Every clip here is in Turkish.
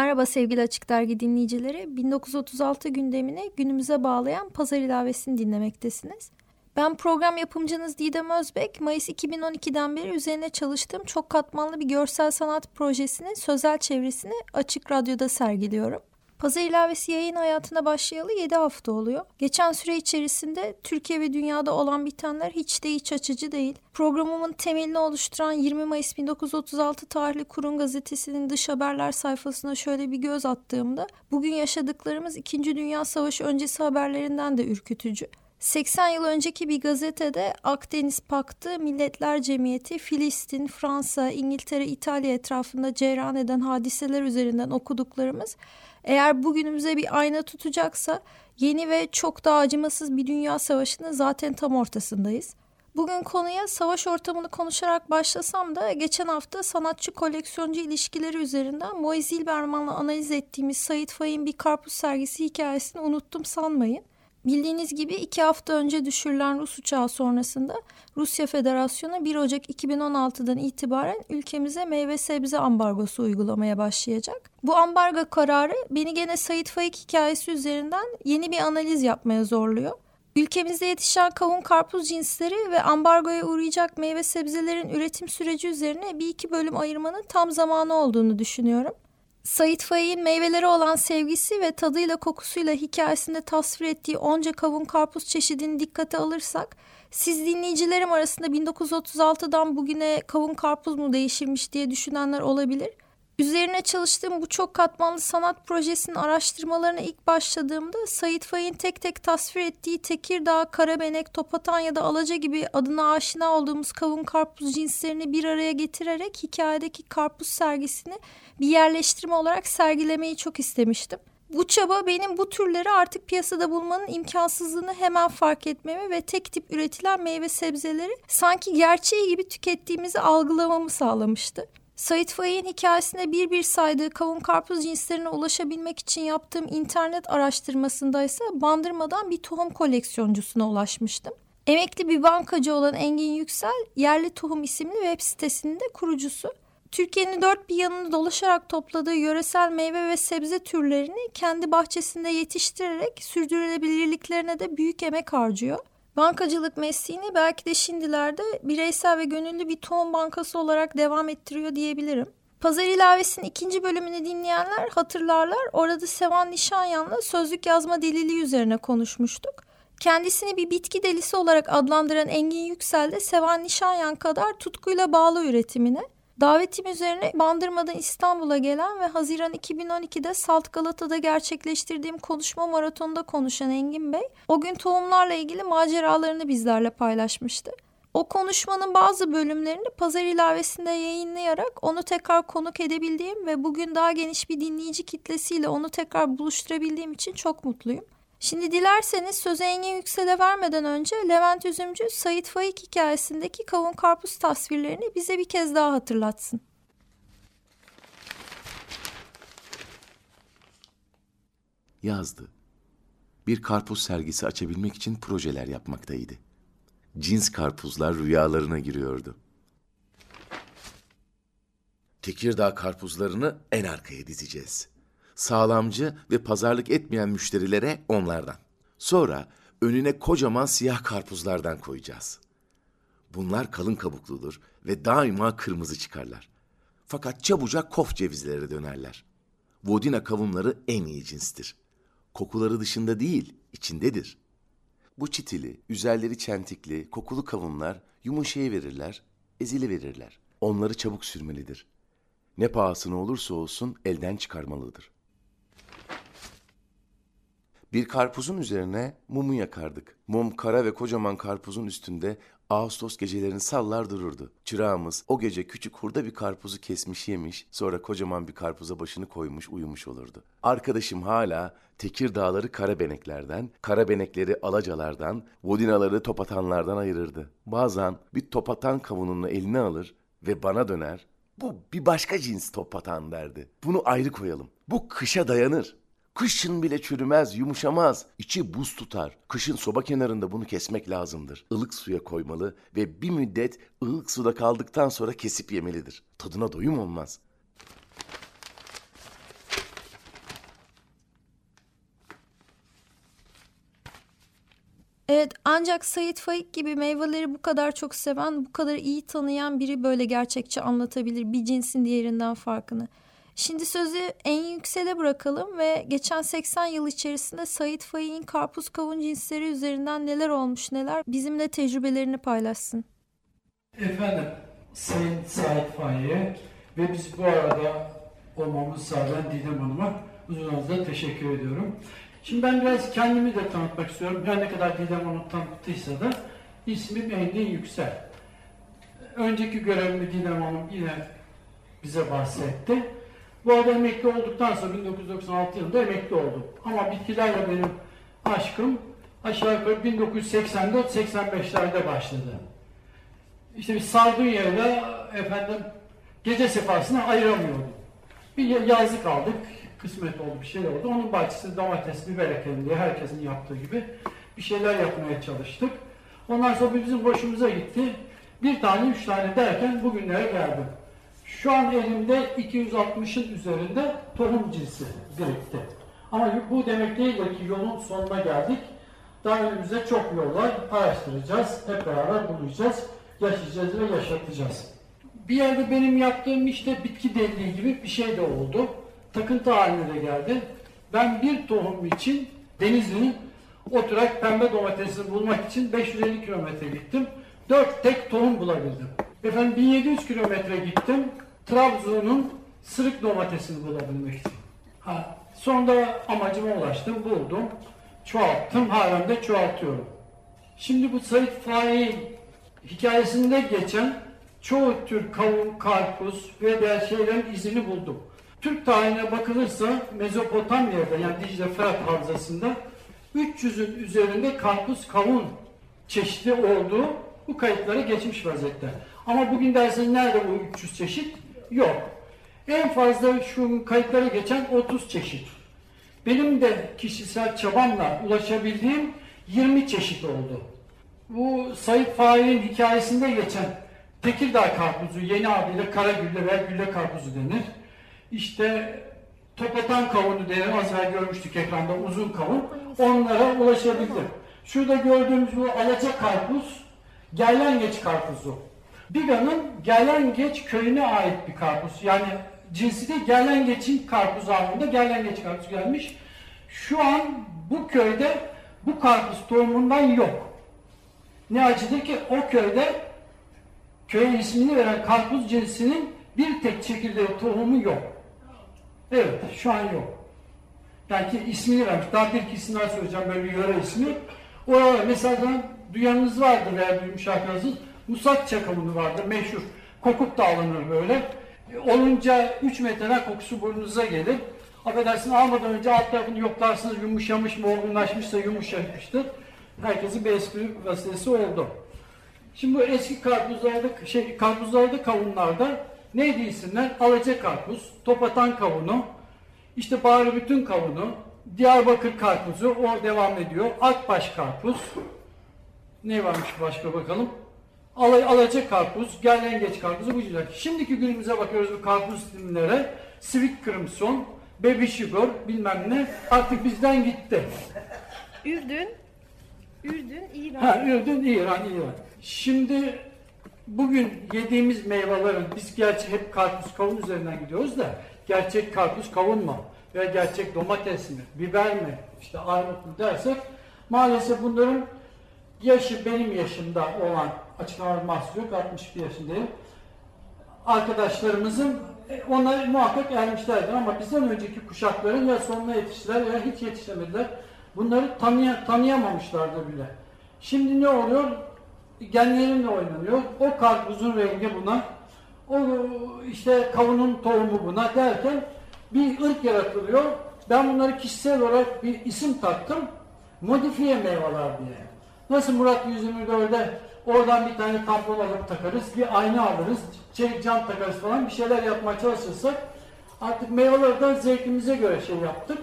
Merhaba sevgili Açık Dergi dinleyicileri. 1936 gündemini günümüze bağlayan pazar ilavesini dinlemektesiniz. Ben program yapımcınız Didem Özbek. Mayıs 2012'den beri üzerine çalıştığım çok katmanlı bir görsel sanat projesinin sözel çevresini Açık Radyo'da sergiliyorum. Pazar ilavesi yayın hayatına başlayalı 7 hafta oluyor. Geçen süre içerisinde Türkiye ve dünyada olan bitenler hiç de iç açıcı değil. Programımın temelini oluşturan 20 Mayıs 1936 tarihli Kurun Gazetesi'nin dış haberler sayfasına şöyle bir göz attığımda bugün yaşadıklarımız 2. Dünya Savaşı öncesi haberlerinden de ürkütücü. 80 yıl önceki bir gazetede Akdeniz Paktı, Milletler Cemiyeti, Filistin, Fransa, İngiltere, İtalya etrafında cereyan eden hadiseler üzerinden okuduklarımız eğer bugünümüze bir ayna tutacaksa yeni ve çok daha acımasız bir dünya savaşının zaten tam ortasındayız. Bugün konuya savaş ortamını konuşarak başlasam da geçen hafta sanatçı koleksiyoncu ilişkileri üzerinden Moise Zilberman'la analiz ettiğimiz Sait Faik'in bir karpuz sergisi hikayesini unuttum sanmayın. Bildiğiniz gibi iki hafta önce düşürülen Rus uçağı sonrasında Rusya Federasyonu 1 Ocak 2016'dan itibaren ülkemize meyve sebze ambargosu uygulamaya başlayacak. Bu ambargo kararı beni gene Sait Faik hikayesi üzerinden yeni bir analiz yapmaya zorluyor. Ülkemizde yetişen kavun karpuz cinsleri ve ambargoya uğrayacak meyve sebzelerin üretim süreci üzerine bir iki bölüm ayırmanın tam zamanı olduğunu düşünüyorum. Sait Faik'in meyvelere olan sevgisi ve tadıyla kokusuyla hikayesinde tasvir ettiği onca kavun karpuz çeşidini dikkate alırsak siz dinleyicilerim arasında 1936'dan bugüne kavun karpuz mu değişirmiş diye düşünenler olabilir. Üzerine çalıştığım bu çok katmanlı sanat projesinin araştırmalarına ilk başladığımda Sait Faik'in tek tek tasvir ettiği Tekirdağ, Karabenek, Topatan ya da Alaca gibi adına aşina olduğumuz kavun karpuz cinslerini bir araya getirerek hikayedeki karpuz sergisini bir yerleştirme olarak sergilemeyi çok istemiştim. Bu çaba benim bu türleri artık piyasada bulmanın imkansızlığını hemen fark etmemi ve tek tip üretilen meyve sebzeleri sanki gerçeği gibi tükettiğimizi algılamamı sağlamıştı. Sait Faik'in hikayesinde bir bir saydığı kavun karpuz cinslerine ulaşabilmek için yaptığım internet araştırmasında ise Bandırma'dan bir tohum koleksiyoncusuna ulaşmıştım. Emekli bir bankacı olan Engin Yüksel, Yerli Tohum isimli web sitesinin de kurucusu. Türkiye'nin dört bir yanını dolaşarak topladığı yöresel meyve ve sebze türlerini kendi bahçesinde yetiştirerek sürdürülebilirliklerine de büyük emek harcıyor. Bankacılık mesleğini belki de şimdilerde bireysel ve gönüllü bir tohum bankası olarak devam ettiriyor diyebilirim. Pazar ilavesinin ikinci bölümünü dinleyenler hatırlarlar. Orada Sevan Nişanyan'la sözlük yazma deliliği üzerine konuşmuştuk. Kendisini bir bitki delisi olarak adlandıran Engin Yüksel de Sevan Nişanyan kadar tutkuyla bağlı üretimine. Davetim üzerine Bandırma'dan İstanbul'a gelen ve Haziran 2012'de Salt Galata'da gerçekleştirdiğim konuşma maratonunda konuşan Engin Bey, o gün tohumlarla ilgili maceralarını bizlerle paylaşmıştı. O konuşmanın bazı bölümlerini pazar ilavesinde yayınlayarak onu tekrar konuk edebildiğim ve bugün daha geniş bir dinleyici kitlesiyle onu tekrar buluşturabildiğim için çok mutluyum. Şimdi dilerseniz sözü Engin Yüksel'e vermeden önce Levent Üzümcü Sait Faik hikayesindeki kavun karpuz tasvirlerini bize bir kez daha hatırlatsın. Yazdı. Bir karpuz sergisi açabilmek için projeler yapmaktaydı. Cins karpuzlar rüyalarına giriyordu. Tekirdağ karpuzlarını en arkaya dizeceğiz sağlamcı ve pazarlık etmeyen müşterilere onlardan. Sonra önüne kocaman siyah karpuzlardan koyacağız. Bunlar kalın kabukludur ve daima kırmızı çıkarlar. Fakat çabucak kof cevizlere dönerler. Vodina kavunları en iyi cinstir. Kokuları dışında değil, içindedir. Bu çitili, üzerleri çentikli, kokulu kavunlar yumuşayı verirler, ezili verirler. Onları çabuk sürmelidir. Ne pahasına olursa olsun elden çıkarmalıdır. Bir karpuzun üzerine mumu yakardık. Mum kara ve kocaman karpuzun üstünde Ağustos gecelerini sallar dururdu. Çırağımız o gece küçük hurda bir karpuzu kesmiş yemiş, sonra kocaman bir karpuza başını koymuş uyumuş olurdu. Arkadaşım hala Tekirdağları karabeneklerden, karabenekleri alacalardan, vodinaları topatanlardan ayırırdı. Bazen bir topatan kavununu eline alır ve bana döner, bu bir başka cins topatan derdi. Bunu ayrı koyalım. Bu kışa dayanır. Kışın bile çürümez, yumuşamaz. İçi buz tutar. Kışın soba kenarında bunu kesmek lazımdır. Ilık suya koymalı ve bir müddet ılık suda kaldıktan sonra kesip yemelidir. Tadına doyum olmaz. Evet ancak Sait Faik gibi meyveleri bu kadar çok seven, bu kadar iyi tanıyan biri böyle gerçekçi anlatabilir bir cinsin diğerinden farkını. Şimdi sözü en yüksele bırakalım ve geçen 80 yıl içerisinde Sait Faik'in karpuz kavun cinsleri üzerinden neler olmuş neler bizimle tecrübelerini paylaşsın. Efendim, Sayın Sait Faik'e ve biz bu arada olmamız sağlayan Didem Hanım'a huzurunuzda teşekkür ediyorum. Şimdi ben biraz kendimi de tanıtmak istiyorum. Her ne kadar Didem Hanım tanıttıysa da ismim Engin Yüksel. Önceki görevimi Didem Hanım yine bize bahsetti. Bu arada emekli olduktan sonra 1996 yılında emekli oldum. Ama bitkilerle benim aşkım aşağı yukarı 1984-85'lerde başladı. İşte bir sardunyayla efendim gece sefasını ayıramıyordum. Bir yazlık aldık, kısmet oldu, bir şey oldu. Onun bahçesi domates, biber ekelim diye herkesin yaptığı gibi bir şeyler yapmaya çalıştık. Ondan sonra bizim hoşumuza gitti. Bir tane, üç tane derken bugünlere geldim. Şu an elimde 260'ın üzerinde tohum cinsi birikti. Ama bu demek değildir ki yolun sonuna geldik. Daha önümüzde çok yol var. Araştıracağız, hep beraber bulacağız, yaşayacağız ve yaşatacağız. Bir yerde benim yaptığım işte bitki deliliği gibi bir şey de oldu. Takıntı haline de geldi. Ben bir tohum için Denizli'nin oturak pembe domatesini bulmak için 550 kilometre gittim. 4 tek tohum bulabildim. Efendim 1700 kilometre gittim. Trabzon'un sırık domatesini bulabilmek için. Ha, sonunda amacıma ulaştım, buldum. Çoğalttım, halen de çoğaltıyorum. Şimdi bu Said Faik hikayesinde geçen çoğu tür kavun, karpuz ve diğer şeylerin izini buldum. Türk tarihine bakılırsa Mezopotamya'da yani Dicle Fırat Havzası'nda 300'ün üzerinde karpuz kavun çeşidi olduğu bu kayıtlara geçmiş vaziyette. Ama bugün derseniz nerede bu 300 çeşit? Yok. En fazla şu kayıtlara geçen 30 çeşit. Benim de kişisel çabamla ulaşabildiğim 20 çeşit oldu. Bu Said Faik'in hikayesinde geçen Tekirdağ karpuzu yeni adıyla Karagülle veya Gülle karpuzu denir. İşte topatan kavunu denir. Az evvel görmüştük ekranda uzun kavun. Onlara ulaşabildim. Şurada gördüğümüz bu alaca karpuz gerlengeç karpuzu. Biga'nın Gerlengeç köyüne ait bir karpuz. Yani cinsi de Gerlengeç'in karpuzu anlamında Gerlengeç karpuz gelmiş. Şu an bu köyde bu karpuz tohumundan yok. Ne acıdır ki o köyde köye ismini veren karpuz cinsinin bir tek çekirdeği tohumu yok. Evet, şu an yok. Belki ismini vermiş. Daha bir iki isim daha söyleyeceğim böyle bir yöre ismi. Orada mesela duyanınız vardır veya duymuş arkadaşınız. Musak çakamını vardır meşhur. Kokup da alınır böyle. Olunca 3 metre kokusu burnunuza gelir. Affedersin almadan önce alt tarafını yoklarsınız yumuşamış mı olgunlaşmışsa yumuşamıştır. Herkesin bir espri vesilesi oldu. Şimdi bu eski karpuzlarda, şey, karpuzlarda, kavunlarda neydi isimler? Alaca karpuz, topatan kavunu, işte bari bütün kavunu, Diyarbakır karpuzu, o devam ediyor. Akbaş karpuz, ne varmış başka bakalım? Alay, alaca karpuz, gerlengeç karpuzu bu ciler. Şimdiki günümüze bakıyoruz bu karpuz isimlere. Sweet Crimson, Baby Sugar bilmem ne artık bizden gitti. Ürdün, Ürdün, İran. Ha, Ürdün, İran, İran. Şimdi bugün yediğimiz meyvelerin, biz gerçi hep karpuz kavun üzerinden gidiyoruz da gerçek karpuz kavun mu? Veya gerçek domates mi? Biber mi? İşte armut mu dersek maalesef bunların yaşı benim yaşımda olan açıklama mahsur yok 61 yaşındayım. Arkadaşlarımızın e, onlar muhakkak ermişlerdir ama bizden önceki kuşakların ya sonuna yetiştiler ya hiç yetişemediler. Bunları tanıya, tanıyamamışlardı bile. Şimdi ne oluyor? Genlerinle oynanıyor. O karpuzun rengi buna, o işte kavunun tohumu buna derken bir ırk yaratılıyor. Ben bunları kişisel olarak bir isim taktım. Modifiye meyveler diye. Nasıl Murat 124'de oradan bir tane tampon alıp takarız, bir ayna alırız, çelik cam takarız falan bir şeyler yapmaya çalışırsak artık meyvelerden zevkimize göre şey yaptık.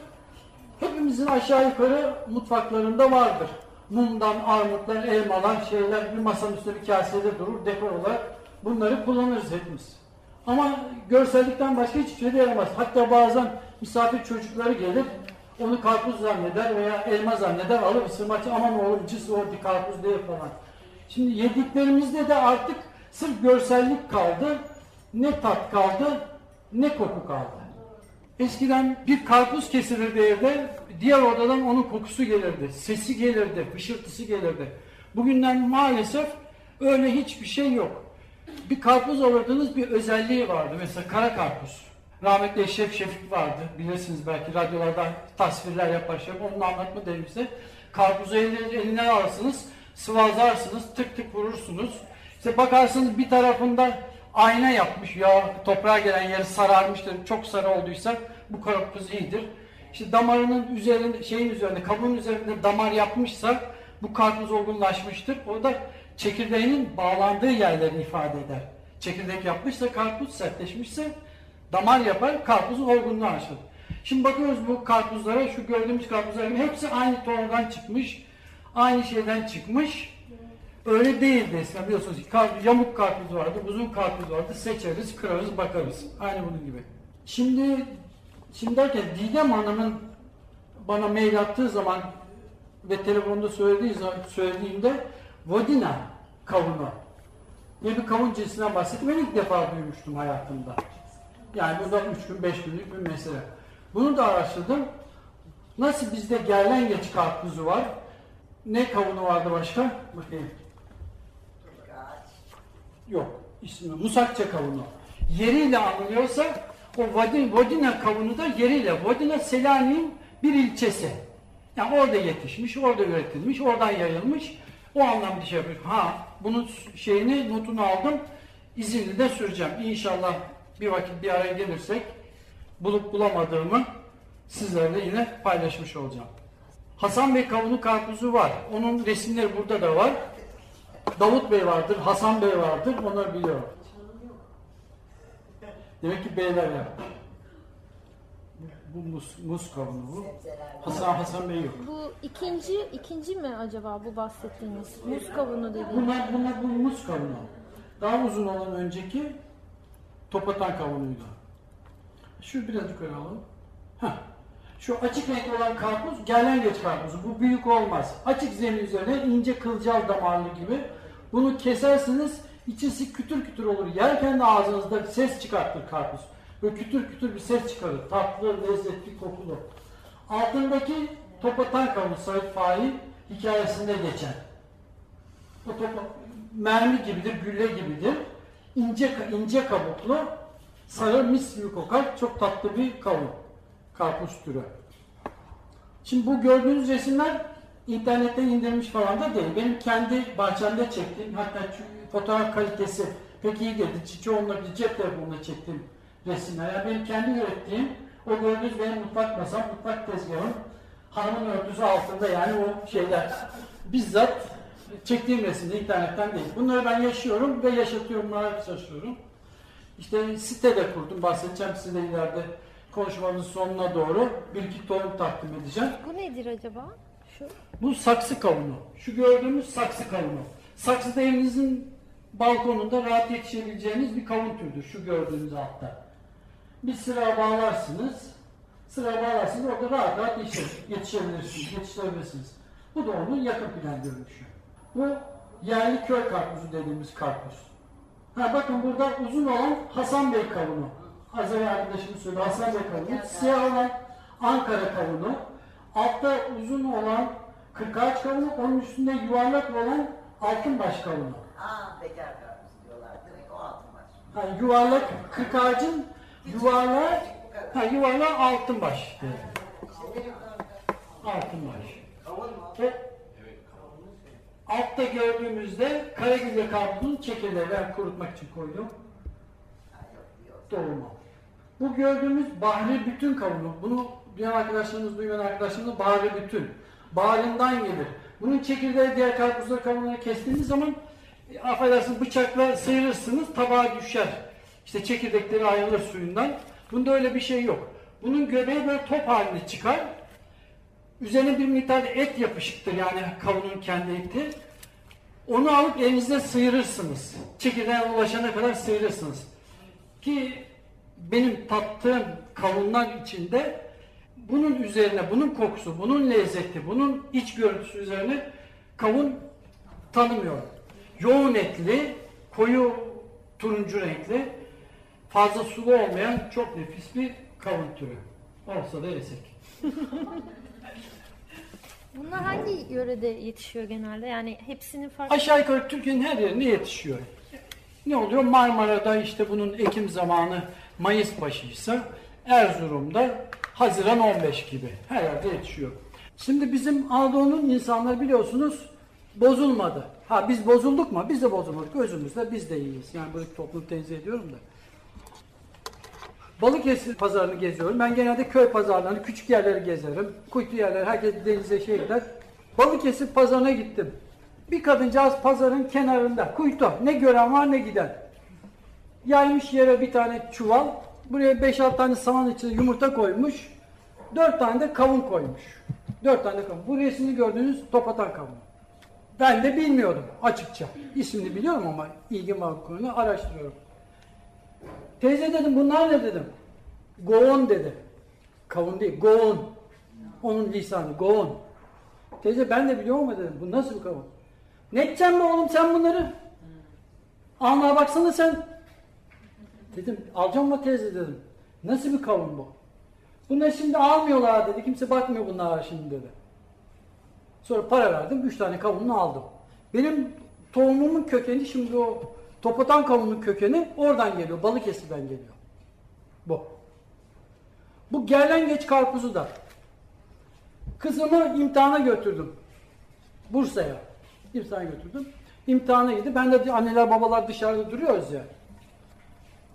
Hepimizin aşağı yukarı mutfaklarında vardır. Mumdan, armutlar, elmalar, şeyler bir masanın üstünde bir kasede durur dekor olarak. Bunları kullanırız hepimiz. Ama görsellikten başka hiçbir şey de yaramaz. Hatta bazen misafir çocukları gelir, onu karpuz zanneder veya elma zanneder, alır ısırmaçı aman oğlum cız o bir karpuz değil falan. Şimdi yediklerimizde de artık sırf görsellik kaldı, ne tat kaldı, ne koku kaldı. Eskiden bir karpuz kesilirdi evde, diğer odadan onun kokusu gelirdi, sesi gelirdi, fışırtısı gelirdi. Bugünden maalesef öyle hiçbir şey yok. Bir karpuz alırdınız bir özelliği vardı. Mesela kara karpuz. Rahmetli Eşref Şefik vardı. Bilirsiniz belki radyolardan tasvirler yapar şey. Onun anlatma derim size. Karpuzu eline, eline alırsınız, sıvazlarsınız, tık tık vurursunuz. İşte bakarsınız bir tarafında ayna yapmış ya toprağa gelen yeri sararmıştır. Çok sarı olduysa bu karpuz iyidir. İşte damarının üzerinde, şeyin üzerinde, kabuğun üzerinde damar yapmışsa bu karpuz olgunlaşmıştır. O da çekirdeğinin bağlandığı yerleri ifade eder. Çekirdek yapmışsa karpuz sertleşmişse damar yapar, karpuzun olgunluğu aşılır. Şimdi bakıyoruz bu karpuzlara, şu gördüğümüz karpuzlar hepsi aynı tohumdan çıkmış, aynı şeyden çıkmış. Öyle değildi eskiden biliyorsunuz kar, yamuk karpuz vardı, uzun karpuz vardı, seçeriz, kırarız, bakarız. Aynı bunun gibi. Şimdi, şimdi derken Didem Hanım'ın bana mail attığı zaman ve telefonda söylediği zaman, söylediğimde Vodina kavunu diye bir kavun cinsinden bahsettim. Ben ilk defa duymuştum hayatımda. Yani bu da 3 gün 5 günlük bir mesele. Bunu da araştırdım. Nasıl bizde gerlengeç karpuzu var? Ne kavunu vardı başka? Bakayım. Yok. ismi Musakça kavunu. Yeriyle anılıyorsa o Vodina, Vodina kavunu da yeriyle. Vodina Selanik'in bir ilçesi. Yani orada yetişmiş, orada üretilmiş, oradan yayılmış. O anlamda şey yapıyor. Ha, bunun şeyini, notunu aldım. İzinli de süreceğim. İnşallah bir vakit bir araya gelirsek bulup bulamadığımı sizlerle yine paylaşmış olacağım. Hasan Bey kavunu karpuzu var. Onun resimleri burada da var. Davut Bey vardır, Hasan Bey vardır. Onları biliyorum. Demek ki beyler yapmış. Bu, bu mus, mus kavunu bu. Hasan Hasan Bey yok. Bu ikinci ikinci mi acaba bu bahsettiğiniz? Muz kavunu dediğiniz. Bunlar, bunlar bu mus kavunu. Daha uzun olan önceki topatan kavunuydu. Şu biraz yukarı alalım. Heh. Şu açık renkli olan karpuz gerlengeç karpuzu. Bu büyük olmaz. Açık zemin üzerine ince kılcal damarlı gibi. Bunu kesersiniz içisi kütür kütür olur. Yerken de ağzınızda ses çıkartır karpuz. Böyle kütür kütür bir ses çıkarır. Tatlı, lezzetli, kokulu. Altındaki topatan kavunu Said Faik hikayesinde geçen. O topa, mermi gibidir, gülle gibidir. İnce, ince kabuklu, sarı mis gibi kokar. Çok tatlı bir kavun. Karpuz türü. Şimdi bu gördüğünüz resimler internetten indirmiş falan da değil. Benim kendi bahçemde çektiğim, hatta fotoğraf kalitesi pek iyi değildi. Çoğunlukla cep telefonunda çektiğim resimler. Yani benim kendi ürettiğim, o gördüğünüz benim mutfak masam, mutfak tezgahım, hanımın örtüsü altında yani o şeyler. Bizzat çektiğim resimde internetten değil. Bunları ben yaşıyorum ve yaşatıyorum, çalışıyorum. İşte site de kurdum, bahsedeceğim size ileride konuşmamızın sonuna doğru bir iki tohum takdim edeceğim. Bu nedir acaba? Şu. Bu saksı kavunu. Şu gördüğümüz saksı kavunu. Saksı da evinizin balkonunda rahat yetişebileceğiniz bir kavun türüdür. Şu gördüğünüz altta. Bir sıra bağlarsınız. Sıra bağlarsınız orada rahat rahat yetişebilirsiniz, yetiştirebilirsiniz. Bu da onun yakın plan görünüşü. Bu yerli köy karpuzu dediğimiz karpuz. Ha bakın burada uzun olan Hasan Bey kavunu. Az evvel arkadaşım söyledi Bey kavunu. Siyah olan Ankara kavunu. Altta uzun olan kırkağaç kavunu, onun üstünde yuvarlak olan altınbaş kavunu. Aa bekar karpuz diyorlar. Direkt o altın var. Ha, yuvarlak kırkağacın yuvarlak, ha, yuvarlak altınbaş. Benim Altınbaş. altta. Altta gördüğümüzde Karagöz'e karpuzun çekirdeği ben kurutmak için koydum. Dolma. Bu gördüğümüz bahri bütün kavunu. Bunu duyan arkadaşlarımız, duymayan arkadaşlarımız bahri bütün. Bağrından gelir. Bunun çekirdeği diğer karpuzları kavunları kestiğiniz zaman e, affedersiniz bıçakla sıyırırsınız tabağa düşer. İşte çekirdekleri ayrılır suyundan. Bunda öyle bir şey yok. Bunun göbeği böyle top halinde çıkar. Üzerine bir miktar et yapışıktır yani kavunun kendi eti. Onu alıp elinizde sıyırırsınız. Çekirdeğe ulaşana kadar sıyırırsınız. Ki benim tattığım kavunlar içinde bunun üzerine, bunun kokusu, bunun lezzeti, bunun iç görüntüsü üzerine kavun tanımıyorum. Yoğun etli, koyu turuncu renkli, fazla sulu olmayan çok nefis bir kavun türü. Olsa da yesek. Bunlar hangi yörede yetişiyor genelde? Yani hepsinin farklı... Aşağı yukarı Türkiye'nin her yerinde yetişiyor. Ne oluyor? Marmara'da işte bunun ekim zamanı Mayıs başıysa Erzurum'da Haziran 15 gibi her yerde yetişiyor. Şimdi bizim Anadolu'nun insanları biliyorsunuz bozulmadı. Ha biz bozulduk mu? Biz de bozulmadık. Özümüzde biz de iyiyiz. Yani böyle toplum tenzih ediyorum da. Balıkesir pazarını geziyorum. Ben genelde köy pazarlarını, küçük yerleri gezerim. Kuytu yerleri, herkes denize şey gider. Balıkesir pazarına gittim. Bir kadıncağız pazarın kenarında. Kuytu. Ne gören var ne giden. Yaymış yere bir tane çuval. Buraya 5-6 tane saman içine yumurta koymuş. 4 tane de kavun koymuş. 4 tane kavun. Bu resmini gördüğünüz topatan kavun. Ben de bilmiyordum açıkça. İsmini biliyorum ama ilgim var bu konuda araştırıyorum. Teyze dedim bunlar ne dedim. Goon dedi. Kavun değil, goon. Onun lisanı, goon. Teyze ben de biliyorum ama dedim. Bu nasıl bir kavun? Ne edeceksin be oğlum sen bunları? Almaya baksana sen. Dedim alacağım mı teyze dedim. Nasıl bir kavun bu? Bunları şimdi almıyorlar dedi. Kimse bakmıyor bunlara şimdi dedi. Sonra para verdim. Üç tane kavununu aldım. Benim tohumumun kökeni şimdi o Topatan kavunun kökeni oradan geliyor. Balıkesir'den geliyor. Bu. Bu gerlengeç karpuzu da. Kızımı imtihana götürdüm. Bursa'ya. İmtihana götürdüm. İmtihana gidip ben de anneler babalar dışarıda duruyoruz ya.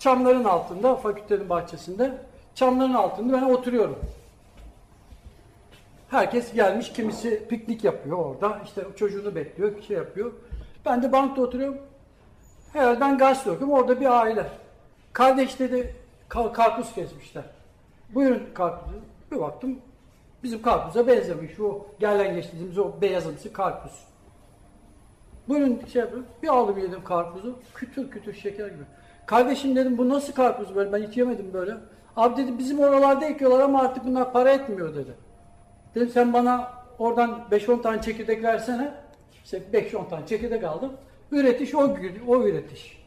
Çamların altında, fakültenin bahçesinde. Çamların altında ben oturuyorum. Herkes gelmiş, kimisi piknik yapıyor orada. İşte çocuğunu bekliyor, şey yapıyor. Ben de bankta oturuyorum. Herhalde ben gazete okuyorum. Orada bir aile. Kardeş dedi karpuz kesmişler. Buyurun karpuzu. Bir baktım bizim karpuza benzemiş. O gelen geçtiğimiz o beyazımsı karpuz. Buyurun şey yapıyorum. Bir aldım yedim karpuzu. Kütür kütür şeker gibi. Kardeşim dedim bu nasıl karpuz böyle? Ben hiç yemedim böyle. Abi dedi bizim oralarda ekiyorlar ama artık bunlar para etmiyor dedi. Dedim sen bana oradan 5-10 tane çekirdek versene. İşte 5-10 tane çekirdek aldım. Üretiş o, o üretiş.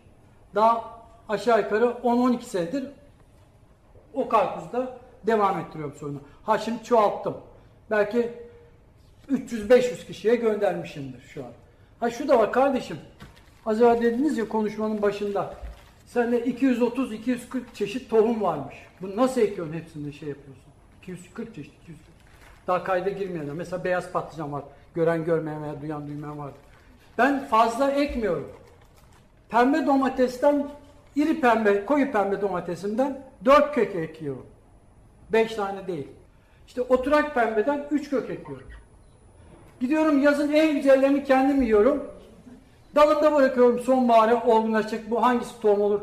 Daha aşağı yukarı 10-12 senedir o karpuzda devam ettiriyorum sorunu. Ha şimdi çoğalttım. Belki 300-500 kişiye göndermişimdir şu an. Ha şu da var kardeşim. Az evvel dediniz ya konuşmanın başında. Sende 230-240 çeşit tohum varmış. Bunu nasıl ekiyorsun hepsini şey yapıyorsun? 240 çeşit, 240. Daha kayda girmeyen. Mesela beyaz patlıcan var. Gören görmeyen veya duyan duymayan var. Ben fazla ekmiyorum. Pembe domatesten, iri pembe, koyu pembe domatesimden 4 kök ekiyorum. 5 tane değil. İşte oturak pembeden 3 kök ekiyorum. Gidiyorum yazın en güzellerini kendim yiyorum. Dalında bırakıyorum sonbahara olgunlaşacak. Bu hangisi tohum olur?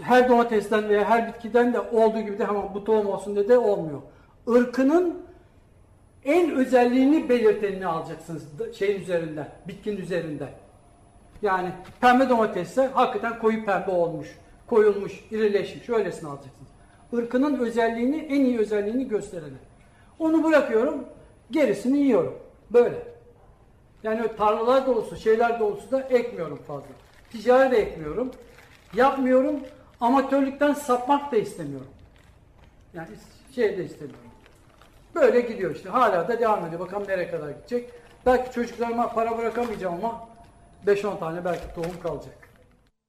Her domatesten veya her bitkiden de olduğu gibi de hemen bu tohum olsun diye de olmuyor. Irkının en özelliğini belirtenini alacaksınız şeyin üzerinde, bitkinin üzerinde. Yani pembe domatesse hakikaten koyu pembe olmuş, koyulmuş, irileşmiş, öylesini alacaksınız. Irkının özelliğini, en iyi özelliğini göstereni. Onu bırakıyorum, gerisini yiyorum. Böyle. Yani tarlalar dolusu, şeyler dolusu da ekmiyorum fazla. Ticari de ekmiyorum. Yapmıyorum. Amatörlükten sapmak da istemiyorum. Yani şey de istemiyorum. Böyle gidiyor işte. Hala da devam ediyor. Bakalım nereye kadar gidecek. Belki çocuklarıma para bırakamayacağım ama 5-10 tane belki tohum kalacak.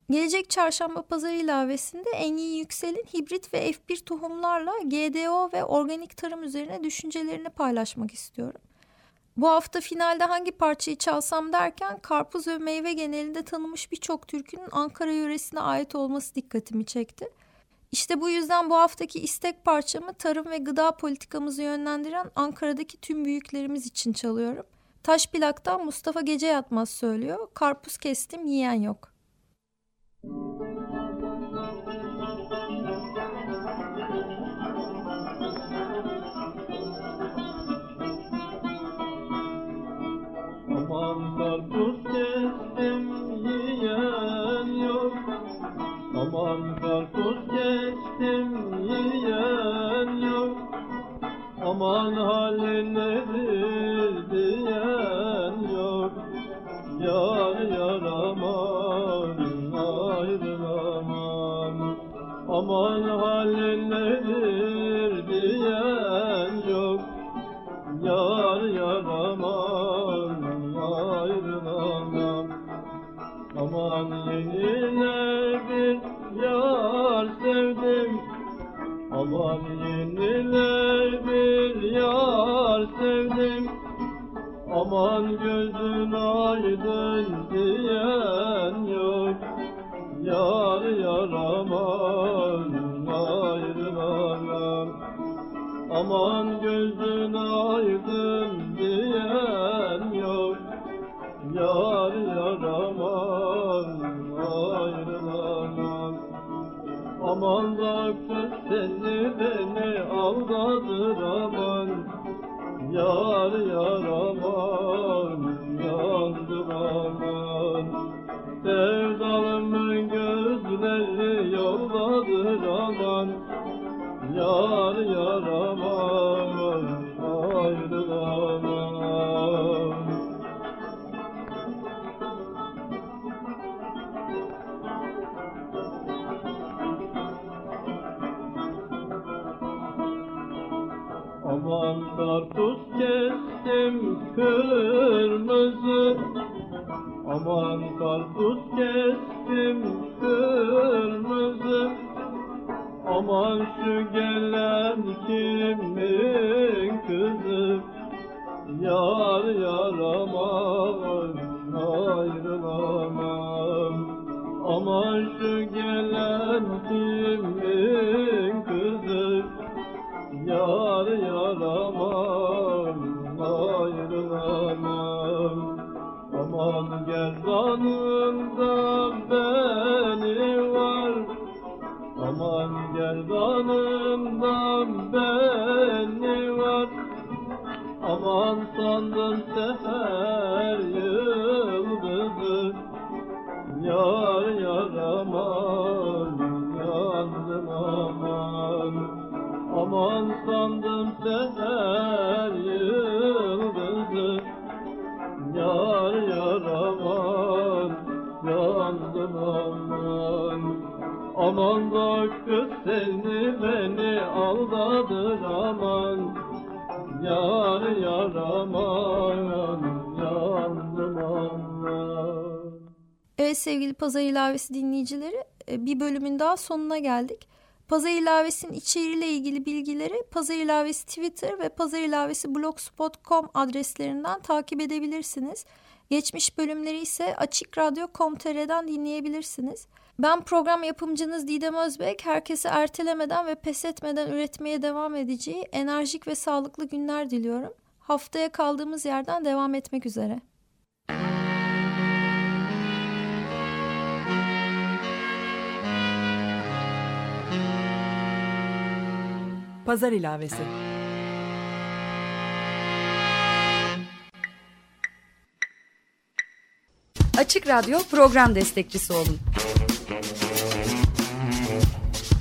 Gelecek çarşamba pazarı ilavesinde Engin Yüksel'in hibrit ve F1 tohumlarla GDO ve organik tarım üzerine düşüncelerini paylaşmak istiyorum. Bu hafta finalde hangi parçayı çalsam derken karpuz ve meyve genelinde tanınmış birçok türkünün Ankara yöresine ait olması dikkatimi çekti. İşte bu yüzden bu haftaki istek parçamı tarım ve gıda politikamızı yönlendiren Ankara'daki tüm büyüklerimiz için çalıyorum. Taş plaktan Mustafa Gece Yatmaz söylüyor. Karpuz kestim yiyen yok. Aman Aman karpuz kestim yiyen yok. Aman halin nedir diyen yok. Yar yar aman ayrılamam Aman halin nedir Aman gözün aydın diyen yok. Yar yar aman ayrılamam Aman gözün aydın diyen yok. Yar yar aman ayrılamam Aman da kız seni beni aldadır aman Yar yar aman kırmızı. Aman Aman sandım seher yıldızı Yar yar aman yandım aman. Aman sandım seher yıldızı Yar yar aman yandım aman. Aman da kız seni beni aldadır aman Yar yar aman yandım aman Evet sevgili Pazar İlavesi dinleyicileri e, bir bölümün daha sonuna geldik. Pazar İlavesi'nin içeriğiyle ilgili bilgileri Pazar İlavesi Twitter ve Pazar İlavesi blogspot.com adreslerinden takip edebilirsiniz. Geçmiş bölümleri ise açıkradyo.com.tr'den dinleyebilirsiniz. Ben program yapımcınız Didem Özbek. Herkese ertelemeden ve pes etmeden üretmeye devam edeceği enerjik ve sağlıklı günler diliyorum. Haftaya kaldığımız yerden devam etmek üzere. Pazar ilavesi. Açık Radyo program destekçisi olun.